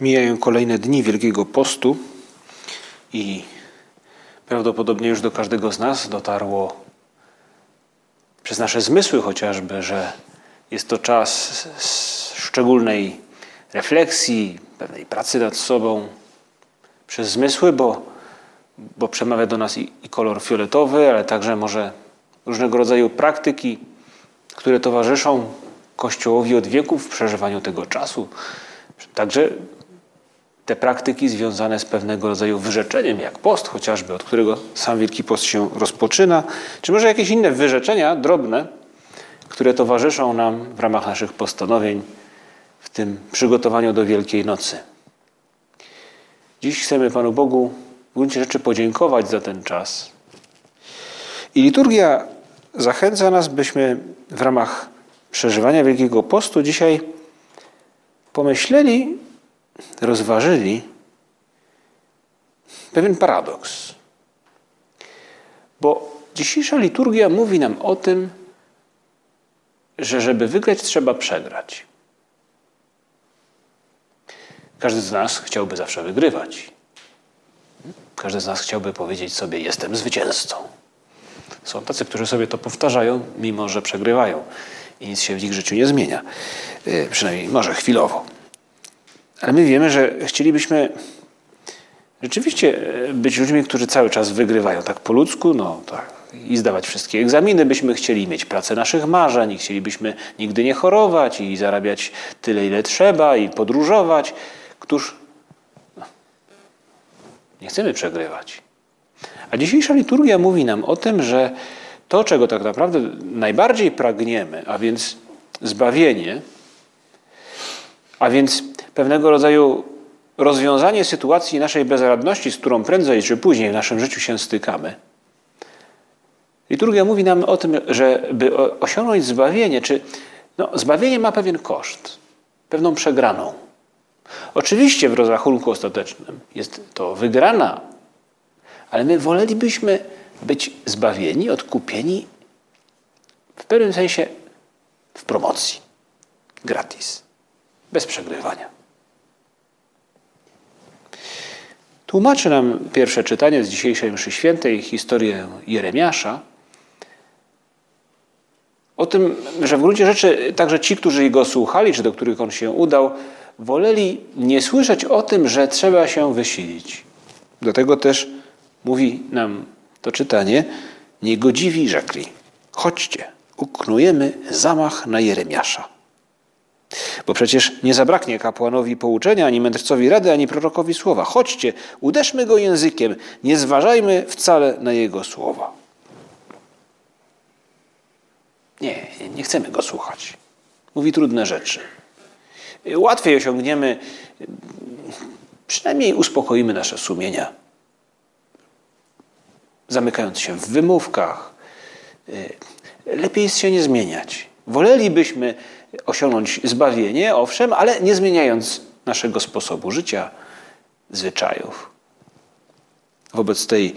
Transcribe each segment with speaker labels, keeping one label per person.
Speaker 1: Mijają kolejne dni Wielkiego Postu i prawdopodobnie już do każdego z nas dotarło przez nasze zmysły chociażby, że jest to czas szczególnej refleksji, pewnej pracy nad sobą przez zmysły, bo, bo przemawia do nas i, i kolor fioletowy, ale także może różnego rodzaju praktyki, które towarzyszą Kościołowi od wieków w przeżywaniu tego czasu. Także te praktyki związane z pewnego rodzaju wyrzeczeniem, jak post chociażby, od którego sam Wielki Post się rozpoczyna, czy może jakieś inne wyrzeczenia drobne, które towarzyszą nam w ramach naszych postanowień w tym przygotowaniu do Wielkiej Nocy. Dziś chcemy Panu Bogu w gruncie rzeczy podziękować za ten czas. I liturgia zachęca nas, byśmy w ramach przeżywania Wielkiego Postu dzisiaj pomyśleli, rozważyli pewien paradoks. Bo dzisiejsza liturgia mówi nam o tym, że żeby wygrać, trzeba przegrać. Każdy z nas chciałby zawsze wygrywać. Każdy z nas chciałby powiedzieć sobie: Jestem zwycięzcą. Są tacy, którzy sobie to powtarzają, mimo że przegrywają i nic się w ich życiu nie zmienia. Przynajmniej może chwilowo. Ale my wiemy, że chcielibyśmy rzeczywiście być ludźmi, którzy cały czas wygrywają. Tak po ludzku, no tak. I zdawać wszystkie egzaminy byśmy chcieli, mieć pracę naszych marzeń, i chcielibyśmy nigdy nie chorować i zarabiać tyle, ile trzeba, i podróżować. Któż nie chcemy przegrywać. A dzisiejsza liturgia mówi nam o tym, że to, czego tak naprawdę najbardziej pragniemy, a więc zbawienie, a więc pewnego rodzaju rozwiązanie sytuacji naszej bezradności, z którą prędzej czy później w naszym życiu się stykamy. Liturgia mówi nam o tym, że by osiągnąć zbawienie, czy no, zbawienie ma pewien koszt, pewną przegraną. Oczywiście w rozrachunku ostatecznym jest to wygrana, ale my wolelibyśmy być zbawieni, odkupieni w pewnym sensie w promocji, gratis, bez przegrywania. Tłumaczy nam pierwsze czytanie z dzisiejszej mszy świętej historię Jeremiasza o tym, że w gruncie rzeczy także ci, którzy go słuchali, czy do których on się udał, woleli nie słyszeć o tym, że trzeba się wysilić. Do tego też mówi nam to czytanie, niegodziwi rzekli, chodźcie, uknujemy zamach na Jeremiasza. Bo przecież nie zabraknie kapłanowi pouczenia, ani mędrcowi rady, ani prorokowi słowa. Chodźcie, uderzmy go językiem, nie zważajmy wcale na jego słowa. Nie, nie chcemy go słuchać. Mówi trudne rzeczy. Łatwiej osiągniemy, przynajmniej uspokoimy nasze sumienia, zamykając się w wymówkach. Lepiej jest się nie zmieniać. Wolelibyśmy osiągnąć zbawienie, owszem, ale nie zmieniając naszego sposobu życia, zwyczajów. Wobec tej,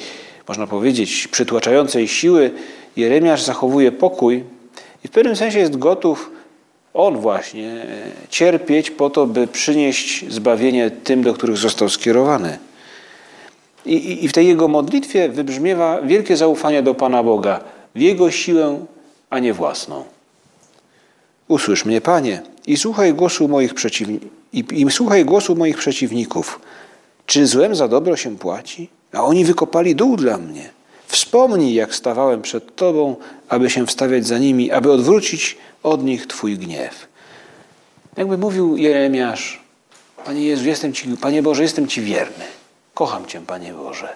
Speaker 1: można powiedzieć, przytłaczającej siły Jeremiasz zachowuje pokój i w pewnym sensie jest gotów on właśnie cierpieć po to, by przynieść zbawienie tym, do których został skierowany. I, i, I, w tej jego modlitwie wybrzmiewa wielkie zaufanie do Pana Boga, w Jego siłę, a nie własną. Usłysz mnie, Panie, i słuchaj głosu moich, przeciwni- i, i słuchaj głosu moich przeciwników. Czy złem za dobro się płaci? A oni wykopali dół dla mnie. Wspomnij, jak stawałem przed Tobą, aby się wstawiać za nimi, aby odwrócić od nich Twój gniew. Jakby mówił Jeremiasz, Panie Jezu, jestem Ci, Panie Boże, jestem Ci wierny. Kocham Cię, Panie Boże.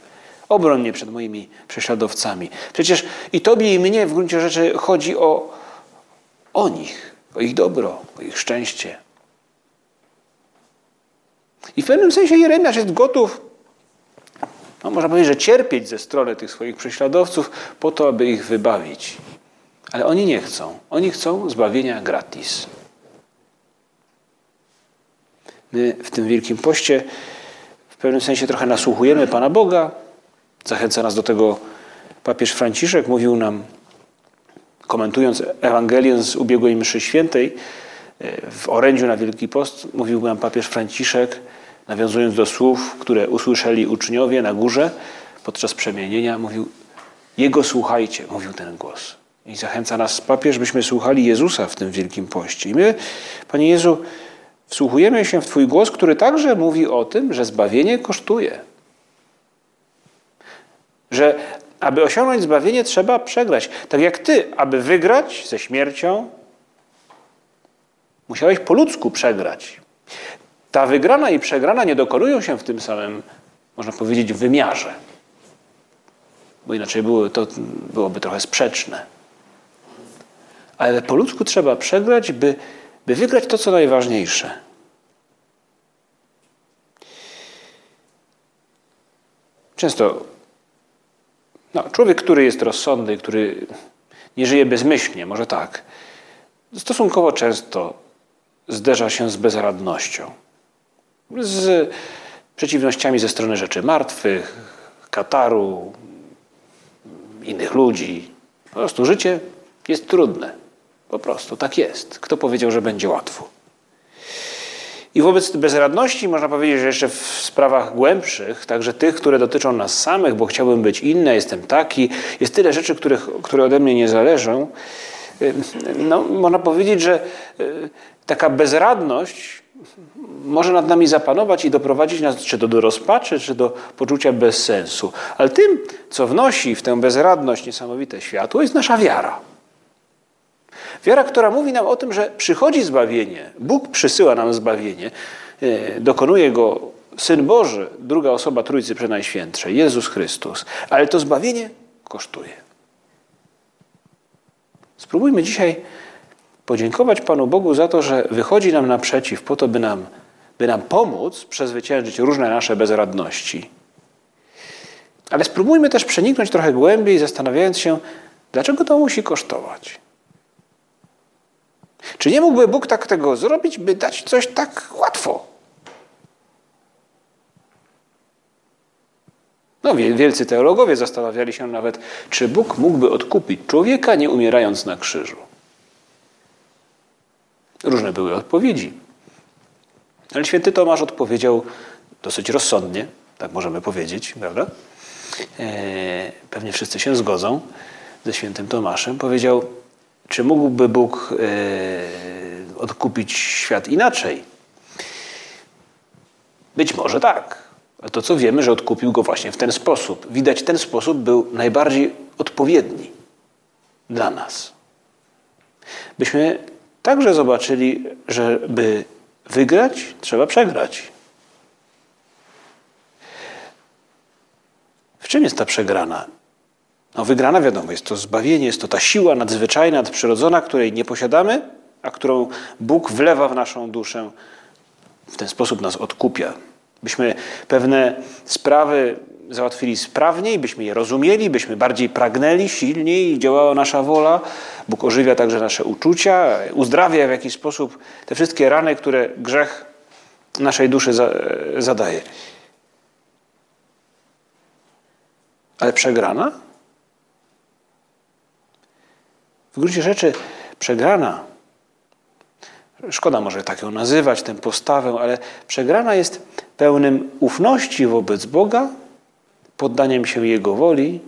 Speaker 1: Obroń mnie przed moimi prześladowcami. Przecież i Tobie, i mnie w gruncie rzeczy chodzi o, o nich, o ich dobro, o ich szczęście. I w pewnym sensie Jeremiasz jest gotów, no można powiedzieć, że cierpieć ze strony tych swoich prześladowców po to, aby ich wybawić. Ale oni nie chcą. Oni chcą zbawienia gratis. My w tym Wielkim Poście w pewnym sensie trochę nasłuchujemy Pana Boga. Zachęca nas do tego papież Franciszek. Mówił nam, komentując Ewangelię z ubiegłej mszy świętej, w orędziu na Wielki Post, mówił nam papież Franciszek, nawiązując do słów, które usłyszeli uczniowie na górze podczas przemienienia, mówił: Jego słuchajcie, mówił ten głos. I zachęca nas papież, byśmy słuchali Jezusa w tym Wielkim Poście. I my, Panie Jezu, wsłuchujemy się w Twój głos, który także mówi o tym, że zbawienie kosztuje. Że aby osiągnąć zbawienie, trzeba przegrać. Tak jak Ty, aby wygrać ze śmiercią, musiałeś po ludzku przegrać. Ta wygrana i przegrana nie dokonują się w tym samym, można powiedzieć, wymiarze. Bo inaczej było, to byłoby trochę sprzeczne. Ale po ludzku trzeba przegrać, by, by wygrać to, co najważniejsze. Często no, człowiek, który jest rozsądny, który nie żyje bezmyślnie, może tak, stosunkowo często zderza się z bezradnością, z przeciwnościami ze strony rzeczy martwych, Kataru, innych ludzi. Po prostu życie jest trudne. Po prostu tak jest. Kto powiedział, że będzie łatwo? I wobec bezradności można powiedzieć, że jeszcze w sprawach głębszych, także tych, które dotyczą nas samych, bo chciałbym być inny, jestem taki, jest tyle rzeczy, których, które ode mnie nie zależą. No, można powiedzieć, że y, taka bezradność może nad nami zapanować i doprowadzić nas czy to do rozpaczy, czy do poczucia bezsensu. Ale tym, co wnosi w tę bezradność niesamowite światło, jest nasza wiara. Wiara, która mówi nam o tym, że przychodzi zbawienie, Bóg przysyła nam zbawienie, e, dokonuje go Syn Boży, druga osoba Trójcy Przenajświętszej, Jezus Chrystus. Ale to zbawienie kosztuje. Spróbujmy dzisiaj podziękować Panu Bogu za to, że wychodzi nam naprzeciw po to, by nam, by nam pomóc przezwyciężyć różne nasze bezradności. Ale spróbujmy też przeniknąć trochę głębiej, zastanawiając się, dlaczego to musi kosztować. Czy nie mógłby Bóg tak tego zrobić, by dać coś tak łatwo? No, wielcy teologowie zastanawiali się nawet, czy Bóg mógłby odkupić człowieka, nie umierając na krzyżu. Różne były odpowiedzi. Ale święty Tomasz odpowiedział dosyć rozsądnie, tak możemy powiedzieć, prawda? E, pewnie wszyscy się zgodzą ze świętym Tomaszem. Powiedział, czy mógłby Bóg e, odkupić świat inaczej? Być może tak. Ale to, co wiemy, że odkupił go właśnie w ten sposób. Widać, ten sposób był najbardziej odpowiedni dla nas. Byśmy także zobaczyli, że by wygrać, trzeba przegrać. W czym jest ta przegrana? No, wygrana, wiadomo, jest to zbawienie, jest to ta siła nadzwyczajna, nadprzyrodzona, której nie posiadamy, a którą Bóg wlewa w naszą duszę. W ten sposób nas odkupia. Byśmy pewne sprawy załatwili sprawniej, byśmy je rozumieli, byśmy bardziej pragnęli, silniej działała nasza wola. Bóg ożywia także nasze uczucia, uzdrawia w jakiś sposób te wszystkie rany, które grzech naszej duszy zadaje. Ale przegrana? W gruncie rzeczy przegrana, szkoda może tak ją nazywać, tę postawę, ale przegrana jest pełnym ufności wobec Boga, poddaniem się Jego woli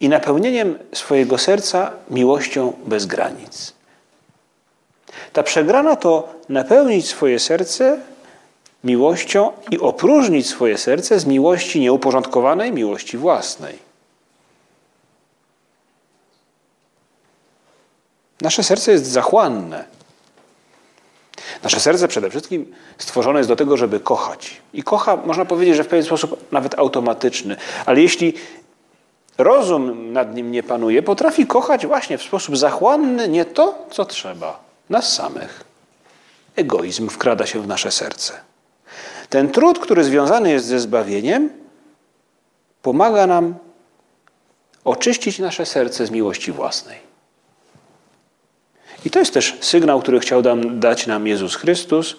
Speaker 1: i napełnieniem swojego serca miłością bez granic. Ta przegrana to napełnić swoje serce miłością i opróżnić swoje serce z miłości nieuporządkowanej, miłości własnej. Nasze serce jest zachłanne. Nasze serce przede wszystkim stworzone jest do tego, żeby kochać. I kocha, można powiedzieć, że w pewien sposób nawet automatyczny. Ale jeśli rozum nad nim nie panuje, potrafi kochać właśnie w sposób zachłanny nie to, co trzeba, nas samych. egoizm wkrada się w nasze serce. Ten trud, który związany jest ze zbawieniem, pomaga nam oczyścić nasze serce z miłości własnej. I to jest też sygnał, który chciał dać nam Jezus Chrystus,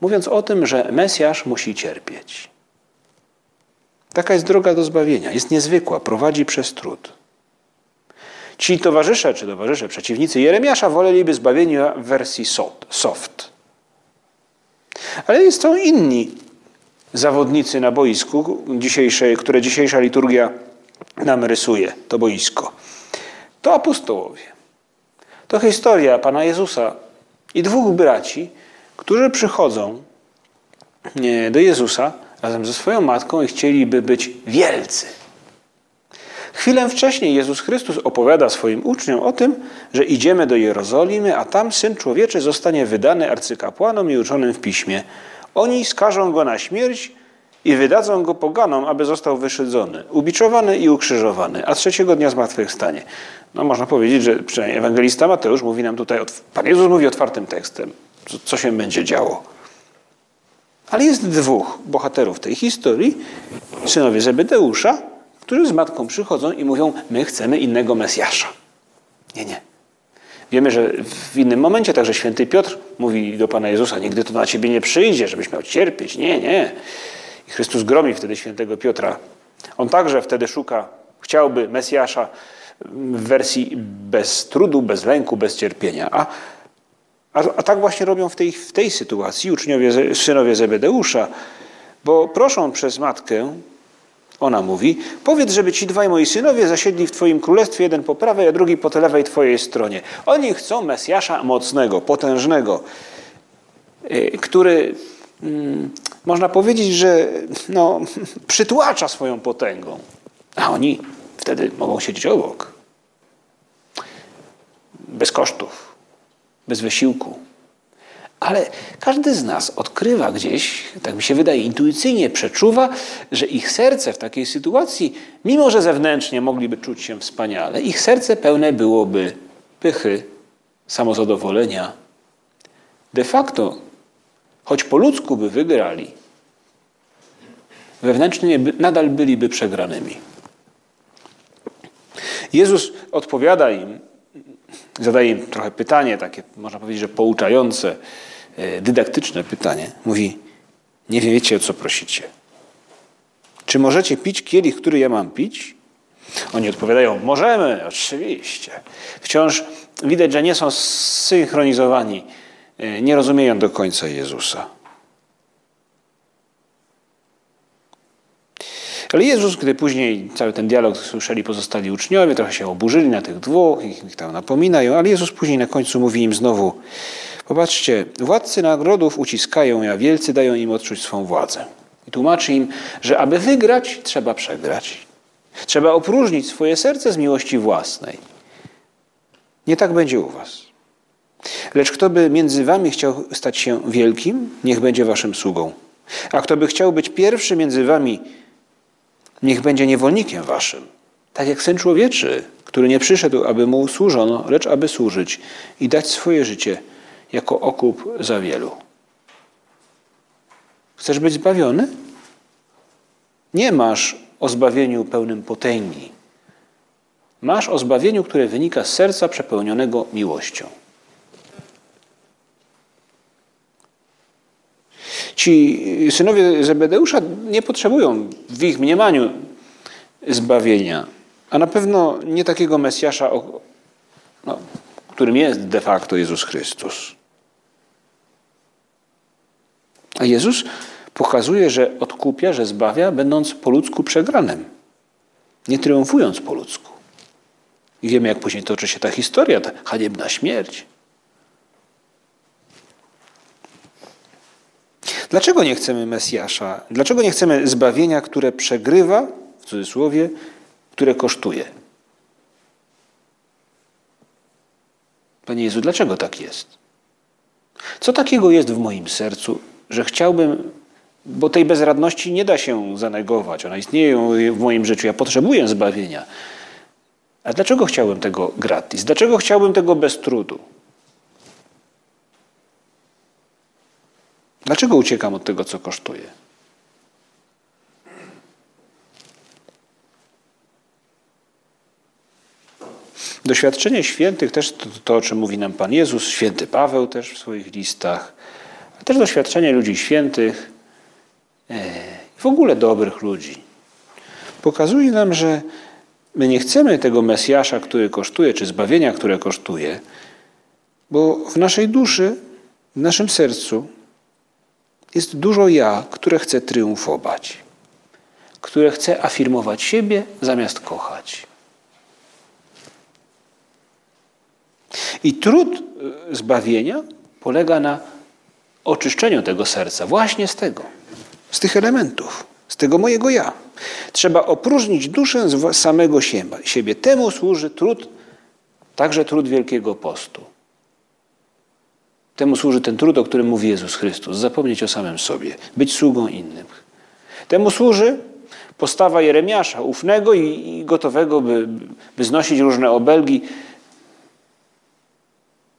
Speaker 1: mówiąc o tym, że Mesjasz musi cierpieć. Taka jest droga do zbawienia. Jest niezwykła, prowadzi przez trud. Ci towarzysze, czy towarzysze, przeciwnicy Jeremiasza woleliby zbawienia w wersji soft. Ale jest są inni zawodnicy na boisku, które dzisiejsza liturgia nam rysuje, to boisko. To apostołowie. To historia Pana Jezusa i dwóch braci, którzy przychodzą do Jezusa razem ze swoją matką i chcieliby być wielcy. Chwilę wcześniej Jezus Chrystus opowiada swoim uczniom o tym, że idziemy do Jerozolimy, a tam Syn Człowieczy zostanie wydany arcykapłanom i uczonym w piśmie. Oni skażą go na śmierć i wydadzą go poganom, aby został wyszydzony, ubiczowany i ukrzyżowany, a trzeciego dnia zmartwychwstanie. No można powiedzieć, że przynajmniej ewangelista Mateusz mówi nam tutaj, Pan Jezus mówi otwartym tekstem, co się będzie działo. Ale jest dwóch bohaterów tej historii, synowie Zebedeusza, którzy z matką przychodzą i mówią, my chcemy innego Mesjasza. Nie, nie. Wiemy, że w innym momencie także święty Piotr mówi do Pana Jezusa, nigdy to na Ciebie nie przyjdzie, żebyś miał cierpieć. Nie, nie. Chrystus gromi wtedy świętego Piotra. On także wtedy szuka, chciałby Mesjasza w wersji bez trudu, bez lęku, bez cierpienia. A, a, a tak właśnie robią w tej, w tej sytuacji uczniowie, synowie Zebedeusza, bo proszą przez matkę, ona mówi, powiedz, żeby ci dwaj moi synowie zasiedli w twoim królestwie, jeden po prawej, a drugi po lewej twojej stronie. Oni chcą Mesjasza mocnego, potężnego, y, który można powiedzieć, że no, przytłacza swoją potęgą, a oni wtedy mogą siedzieć obok. Bez kosztów, bez wysiłku. Ale każdy z nas odkrywa gdzieś, tak mi się wydaje, intuicyjnie przeczuwa, że ich serce w takiej sytuacji, mimo że zewnętrznie mogliby czuć się wspaniale, ich serce pełne byłoby pychy, samozadowolenia. De facto, choć po ludzku by wygrali, wewnętrznie nadal byliby przegranymi. Jezus odpowiada im, zadaje im trochę pytanie, takie można powiedzieć, że pouczające, e, dydaktyczne pytanie. Mówi, nie wiecie o co prosicie. Czy możecie pić kielich, który ja mam pić? Oni odpowiadają, możemy, oczywiście. Wciąż widać, że nie są zsynchronizowani, nie rozumieją do końca Jezusa. Ale Jezus, gdy później cały ten dialog słyszeli pozostali uczniowie, trochę się oburzyli na tych dwóch, ich, ich tam napominają, ale Jezus później na końcu mówi im znowu, popatrzcie, władcy nagrodów uciskają, a wielcy dają im odczuć swą władzę. I tłumaczy im, że aby wygrać, trzeba przegrać. Trzeba opróżnić swoje serce z miłości własnej. Nie tak będzie u was. Lecz kto by między wami chciał stać się wielkim, niech będzie waszym sługą. A kto by chciał być pierwszy między wami, niech będzie niewolnikiem waszym, tak jak Syn Człowieczy, który nie przyszedł, aby mu służono, lecz aby służyć i dać swoje życie jako okup za wielu. Chcesz być zbawiony? Nie masz o zbawieniu pełnym potęgi. Masz o zbawieniu, które wynika z serca przepełnionego miłością. Ci synowie Zebedeusza nie potrzebują w ich mniemaniu zbawienia, a na pewno nie takiego Mesjasza, no, którym jest de facto Jezus Chrystus. A Jezus pokazuje, że odkupia, że zbawia, będąc po ludzku przegranym, nie triumfując po ludzku. I wiemy, jak później toczy się ta historia, ta haniebna śmierć. Dlaczego nie chcemy Mesjasza? Dlaczego nie chcemy zbawienia, które przegrywa, w cudzysłowie, które kosztuje? Panie Jezu, dlaczego tak jest? Co takiego jest w moim sercu, że chciałbym, bo tej bezradności nie da się zanegować, ona istnieje w moim życiu, ja potrzebuję zbawienia. A dlaczego chciałbym tego gratis? Dlaczego chciałbym tego bez trudu? Dlaczego uciekam od tego, co kosztuje? Doświadczenie świętych, też to, to, o czym mówi nam Pan Jezus, święty Paweł też w swoich listach, a też doświadczenie ludzi świętych i e, w ogóle dobrych ludzi, pokazuje nam, że my nie chcemy tego Mesjasza, który kosztuje, czy zbawienia, które kosztuje, bo w naszej duszy, w naszym sercu jest dużo ja, które chce triumfować, które chce afirmować siebie zamiast kochać. I trud e, zbawienia polega na oczyszczeniu tego serca, właśnie z tego, z tych elementów, z tego mojego ja. Trzeba opróżnić duszę z samego siebie. Temu służy trud, także trud Wielkiego Postu. Temu służy ten trud, o którym mówi Jezus Chrystus. Zapomnieć o samym sobie, być sługą innym. Temu służy postawa Jeremiasza, ufnego i gotowego, by, by znosić różne obelgi,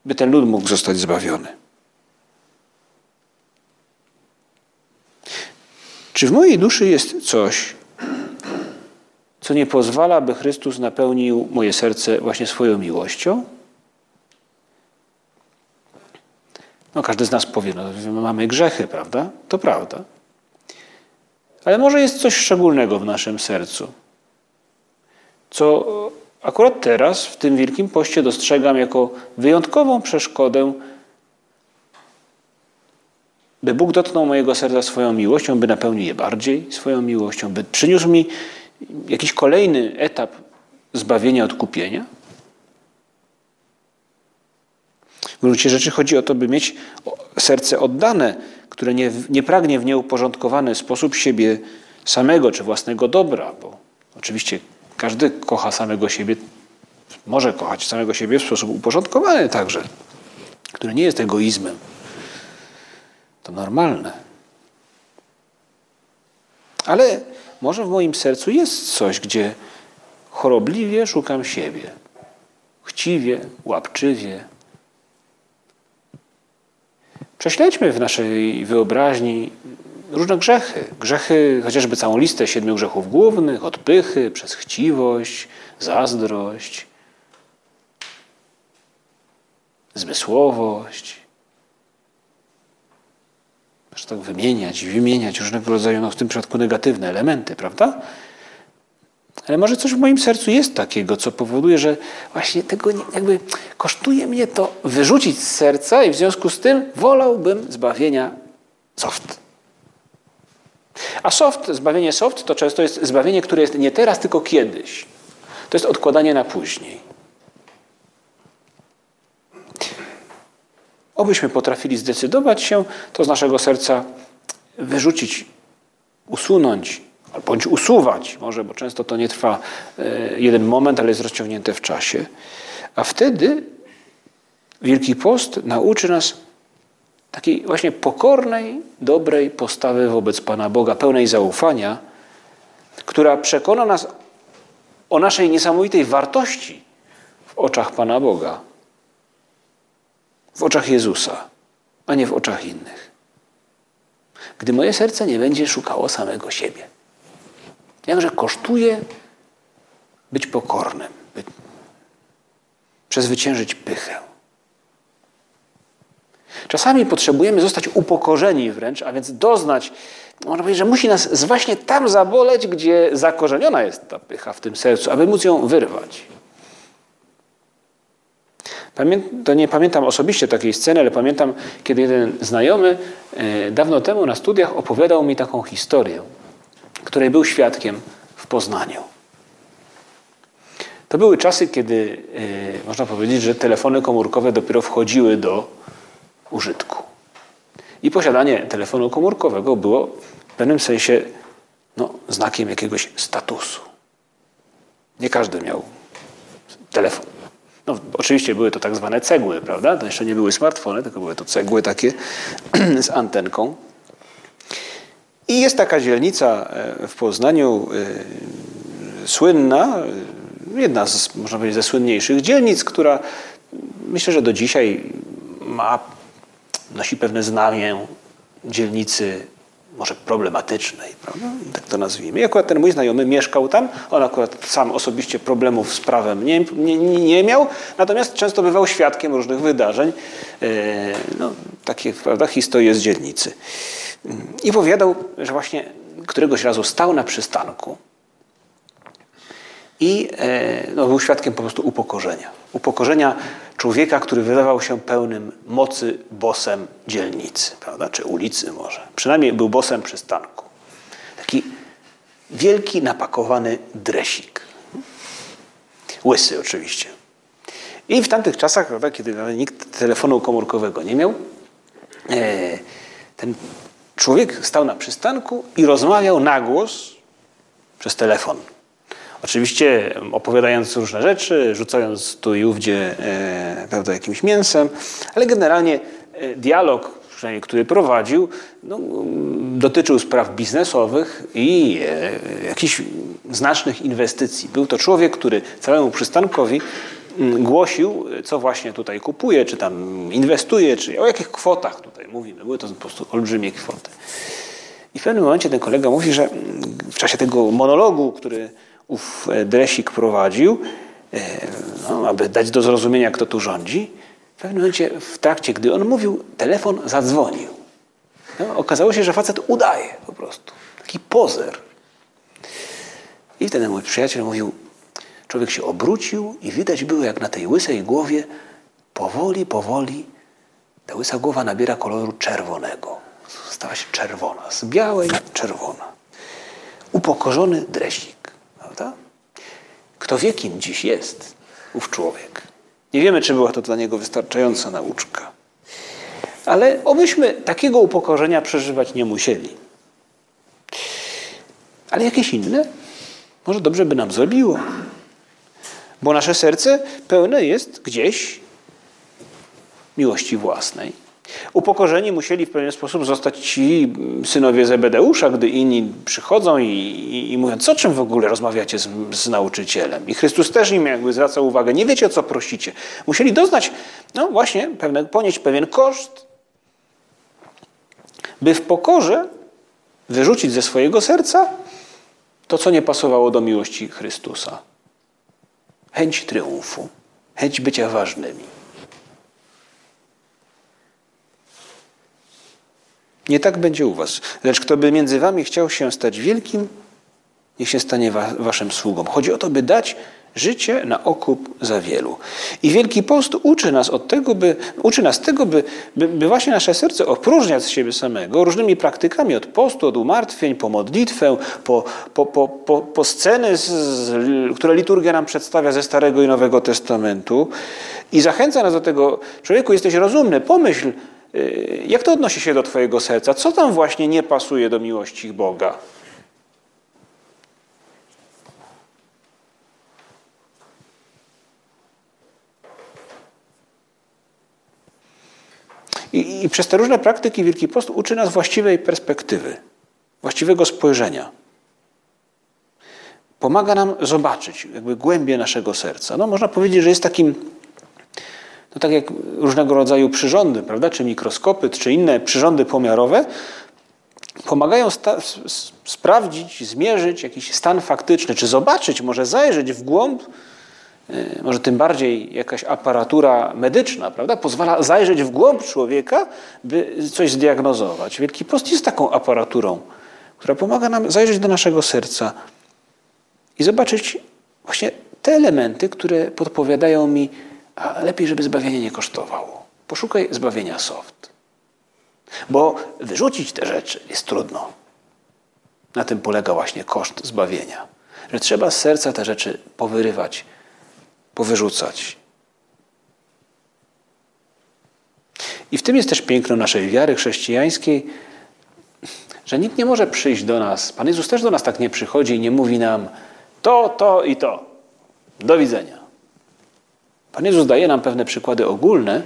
Speaker 1: by ten lud mógł zostać zbawiony. Czy w mojej duszy jest coś, co nie pozwala, by Chrystus napełnił moje serce właśnie swoją miłością? No, każdy z nas powie, no, mamy grzechy, prawda? To prawda. Ale może jest coś szczególnego w naszym sercu, co akurat teraz, w tym Wielkim Poście, dostrzegam jako wyjątkową przeszkodę, by Bóg dotknął mojego serca swoją miłością, by napełnił je bardziej swoją miłością, by przyniósł mi jakiś kolejny etap zbawienia, odkupienia. W gruncie rzeczy chodzi o to, by mieć serce oddane, które nie, nie pragnie w nieuporządkowany sposób siebie samego czy własnego dobra, bo oczywiście każdy kocha samego siebie, może kochać samego siebie w sposób uporządkowany także, który nie jest egoizmem. To normalne. Ale może w moim sercu jest coś, gdzie chorobliwie szukam siebie. Chciwie, łapczywie. Prześledźmy w naszej wyobraźni różne grzechy. Grzechy, chociażby całą listę siedmiu grzechów głównych, od pychy, przez chciwość, zazdrość, zmysłowość. Można tak wymieniać, wymieniać różnego rodzaju, no w tym przypadku negatywne elementy, prawda? Ale może coś w moim sercu jest takiego, co powoduje, że właśnie tego nie, jakby kosztuje mnie to wyrzucić z serca i w związku z tym wolałbym zbawienia soft. A soft, zbawienie soft to często jest zbawienie, które jest nie teraz, tylko kiedyś. To jest odkładanie na później. Obyśmy potrafili zdecydować się to z naszego serca wyrzucić, usunąć, bądź usuwać, może, bo często to nie trwa e, jeden moment, ale jest rozciągnięte w czasie. A wtedy Wielki Post nauczy nas takiej właśnie pokornej, dobrej postawy wobec Pana Boga, pełnej zaufania, która przekona nas o naszej niesamowitej wartości w oczach Pana Boga, w oczach Jezusa, a nie w oczach innych. Gdy moje serce nie będzie szukało samego siebie. Jakże kosztuje być pokornym, by przezwyciężyć pychę. Czasami potrzebujemy zostać upokorzeni wręcz, a więc doznać, można powiedzieć, że musi nas właśnie tam zaboleć, gdzie zakorzeniona jest ta pycha w tym sercu, aby móc ją wyrwać. To nie pamiętam osobiście takiej sceny, ale pamiętam, kiedy jeden znajomy e, dawno temu na studiach opowiadał mi taką historię, której był świadkiem w Poznaniu. To były czasy, kiedy e, można powiedzieć, że telefony komórkowe dopiero wchodziły do użytku. I posiadanie telefonu komórkowego było w pewnym sensie no, znakiem jakiegoś statusu. Nie każdy miał telefon. No, oczywiście były to tak zwane cegły, prawda? To jeszcze nie były smartfony, tylko były to cegły takie z antenką. I jest taka dzielnica e, w Poznaniu y, słynna, jedna z, można powiedzieć, ze słynniejszych dzielnic, która myślę, że do dzisiaj ma nosi pewne znamię dzielnicy może problematycznej, prawda? tak to nazwijmy. I akurat ten mój znajomy mieszkał tam, on akurat sam osobiście problemów z prawem nie, nie, nie miał, natomiast często bywał świadkiem różnych wydarzeń, e, no, takich prawda, historii z dzielnicy. I powiadał, że właśnie któregoś razu stał na przystanku i e, no, był świadkiem po prostu upokorzenia. Upokorzenia człowieka, który wydawał się pełnym mocy bosem dzielnicy, prawda? czy ulicy może. Przynajmniej był bosem przystanku. Taki wielki, napakowany dresik. Łysy oczywiście. I w tamtych czasach, prawda, kiedy nikt telefonu komórkowego nie miał, e, ten człowiek stał na przystanku i rozmawiał na głos przez telefon. Oczywiście opowiadając różne rzeczy, rzucając tu i ówdzie e, jakimś mięsem, ale generalnie e, dialog, przynajmniej który prowadził, no, dotyczył spraw biznesowych i e, jakichś znacznych inwestycji. Był to człowiek, który całemu przystankowi głosił, co właśnie tutaj kupuje, czy tam inwestuje, czy o jakich kwotach tutaj mówimy. Były to po prostu olbrzymie kwoty. I w pewnym momencie ten kolega mówi, że w czasie tego monologu, który ów e, Dresik prowadził, e, no, aby dać do zrozumienia, kto tu rządzi, w pewnym momencie w trakcie, gdy on mówił, telefon zadzwonił. No, okazało się, że facet udaje po prostu. Taki pozer. I wtedy mój przyjaciel mówił, człowiek się obrócił i widać było, jak na tej łysej głowie powoli, powoli ta łysa głowa nabiera koloru czerwonego. Stała się czerwona, z białej czerwona. Upokorzony dresik. Prawda? Kto wie, kim dziś jest ów człowiek. Nie wiemy, czy była to dla niego wystarczająca nauczka. Ale obyśmy takiego upokorzenia przeżywać nie musieli. Ale jakieś inne? Może dobrze by nam zrobiło. Bo nasze serce pełne jest gdzieś miłości własnej. Upokorzeni musieli w pewien sposób zostać ci synowie Zebedeusza, gdy inni przychodzą i, i, i mówią, co czym w ogóle rozmawiacie z, z, nauczycielem. I Chrystus też im jakby zwraca uwagę, nie wiecie o co prosicie. Musieli doznać, no właśnie, pewne, ponieść pewien koszt, by w pokorze wyrzucić ze swojego serca to, co nie pasowało do miłości Chrystusa. Chęć triumfu, chęć bycia ważnymi. Nie tak będzie u was. Lecz kto by między wami chciał się stać wielkim, niech się stanie wa waszym sługą. Chodzi o to, by dać życie na okup za wielu. I Wielki Post uczy nas od tego, by, uczy nas tego, by, by, by właśnie nasze serce opróżniać z siebie samego różnymi praktykami od postu, od umartwień, po modlitwę, po, po, po, po, po sceny, z, które liturgia nam przedstawia ze Starego i Nowego Testamentu i zachęca nas do tego, człowieku, jesteś rozumny, pomyśl, Y, jak to odnosi się do Twojego serca? Co tam właśnie nie pasuje do miłości Boga? I, I, przez te różne praktyki Wielki Post uczy nas właściwej perspektywy, właściwego spojrzenia. Pomaga nam zobaczyć jakby głębie naszego serca. No, można powiedzieć, że jest takim no tak jak różnego rodzaju przyrządy, prawda, czy mikroskopy, czy inne przyrządy pomiarowe, pomagają sprawdzić, zmierzyć jakiś stan faktyczny, czy zobaczyć, może zajrzeć w głąb, może tym bardziej jakaś aparatura medyczna, prawda, pozwala zajrzeć w głąb człowieka, by coś zdiagnozować. Wielki Post jest taką aparaturą, która pomaga nam zajrzeć do naszego serca i zobaczyć właśnie te elementy, które podpowiadają mi, a lepiej, żeby zbawienie nie kosztowało. Poszukaj zbawienia soft. Bo wyrzucić te rzeczy jest trudno. Na tym polega właśnie koszt zbawienia. Że trzeba z serca te rzeczy powyrywać, powyrzucać. I w tym jest też piękno naszej wiary chrześcijańskiej, że nikt nie może przyjść do nas. Pan Jezus też do nas tak nie przychodzi i nie mówi nam to, to i to. Do widzenia. Pan Jezus daje nam pewne przykłady ogólne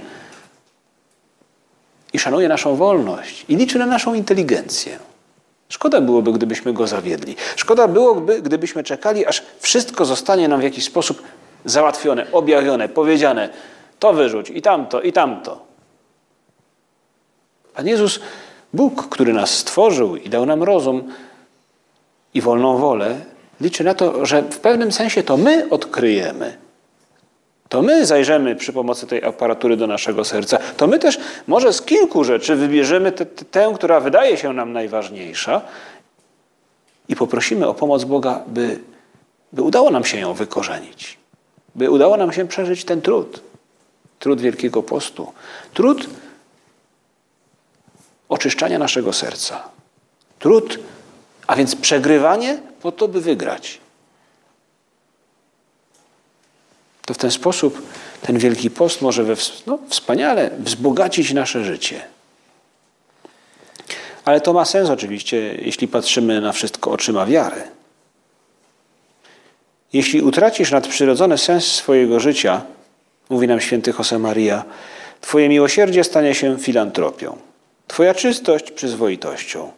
Speaker 1: i szanuje naszą wolność i liczy na naszą inteligencję. Szkoda byłoby, gdybyśmy go zawiedli. Szkoda byłoby, gdybyśmy czekali, aż wszystko zostanie nam w jakiś sposób załatwione, objawione, powiedziane. To wyrzuć, i tamto, i tamto. Pan Jezus Bóg, który nas stworzył i dał nam rozum i wolną wolę, liczy na to, że w pewnym sensie to my odkryjemy. To my zajrzymy przy pomocy tej aparatury do naszego serca. To my też może z kilku rzeczy wybierzemy tę, tę która wydaje się nam najważniejsza i poprosimy o pomoc Boga, by, by udało nam się ją wykorzenić. By udało nam się przeżyć ten trud. Trud Wielkiego Postu. Trud oczyszczania naszego serca. Trud, a więc przegrywanie po to, by wygrać. To w ten sposób ten Wielki Post może we, no, wspaniale wzbogacić nasze życie. Ale to ma sens oczywiście, jeśli patrzymy na wszystko oczyma wiary. Jeśli utracisz nadprzyrodzony sens swojego życia, mówi nam święty Josemaria, Twoje miłosierdzie stanie się filantropią. Twoja czystość przyzwoitością,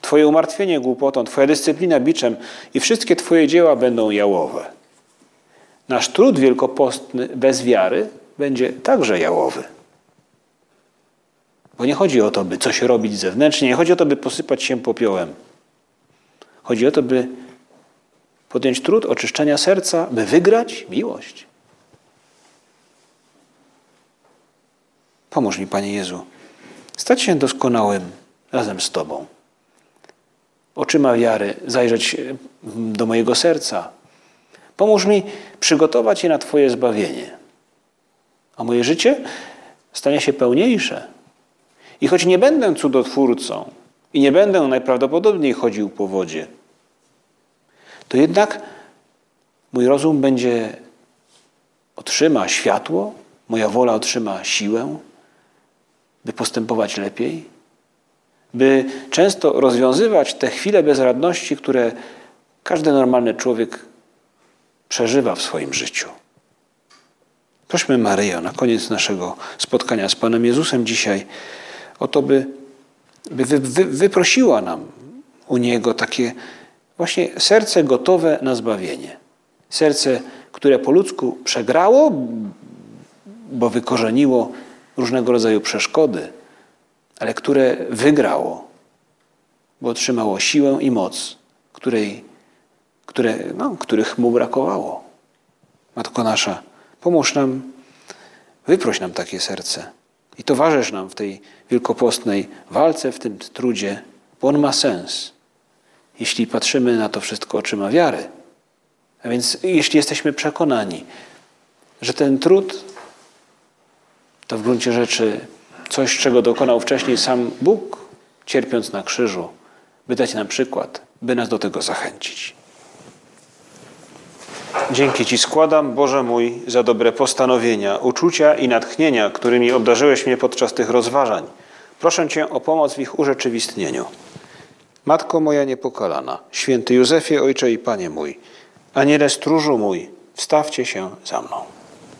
Speaker 1: Twoje umartwienie głupotą, Twoja dyscyplina biczem i wszystkie Twoje dzieła będą jałowe. Nasz trud wielkopostny bez wiary będzie także jałowy. Bo nie chodzi o to, by coś robić zewnętrznie, nie chodzi o to, by posypać się popiołem. Chodzi o to, by podjąć trud oczyszczenia serca, by wygrać miłość. Pomóż mi, Panie Jezu, stać się doskonałym razem z Tobą. Oczyma wiary zajrzeć do mojego serca. Pomóż mi przygotować je na Twoje zbawienie. A moje życie stanie się pełniejsze. I choć nie będę cudotwórcą i nie będę najprawdopodobniej chodził po wodzie, to jednak mój rozum będzie otrzyma światło, moja wola otrzyma siłę, by postępować lepiej, by często rozwiązywać te chwile bezradności, które każdy normalny człowiek przeżywa w swoim życiu. Prośmy Maryjo na koniec naszego spotkania z Panem Jezusem dzisiaj o to, by, by wy, wy, wyprosiła nam u Niego takie właśnie serce gotowe na zbawienie. Serce, które po ludzku przegrało, bo wykorzeniło różnego rodzaju przeszkody, ale które wygrało, bo otrzymało siłę i moc, której, które, no, których mu brakowało. Matko nasza, pomóż nam, wyproś nam takie serce i towarzysz nam w tej wielkopostnej walce, w tym trudzie, bo on ma sens, jeśli patrzymy na to wszystko oczyma wiary. A więc jeśli jesteśmy przekonani, że ten trud to w gruncie rzeczy coś, czego dokonał wcześniej sam Bóg, cierpiąc na krzyżu, by dać nam przykład, by nas do tego zachęcić. Dzięki Ci składam, Boże mój, za dobre postanowienia, uczucia i natchnienia, którymi obdarzyłeś mnie podczas tych rozważań. Proszę Cię o pomoc w ich urzeczywistnieniu. Matko moja niepokalana, święty Józefie, Ojcze i Panie mój, Aniele stróżu mój, wstawcie się za mną.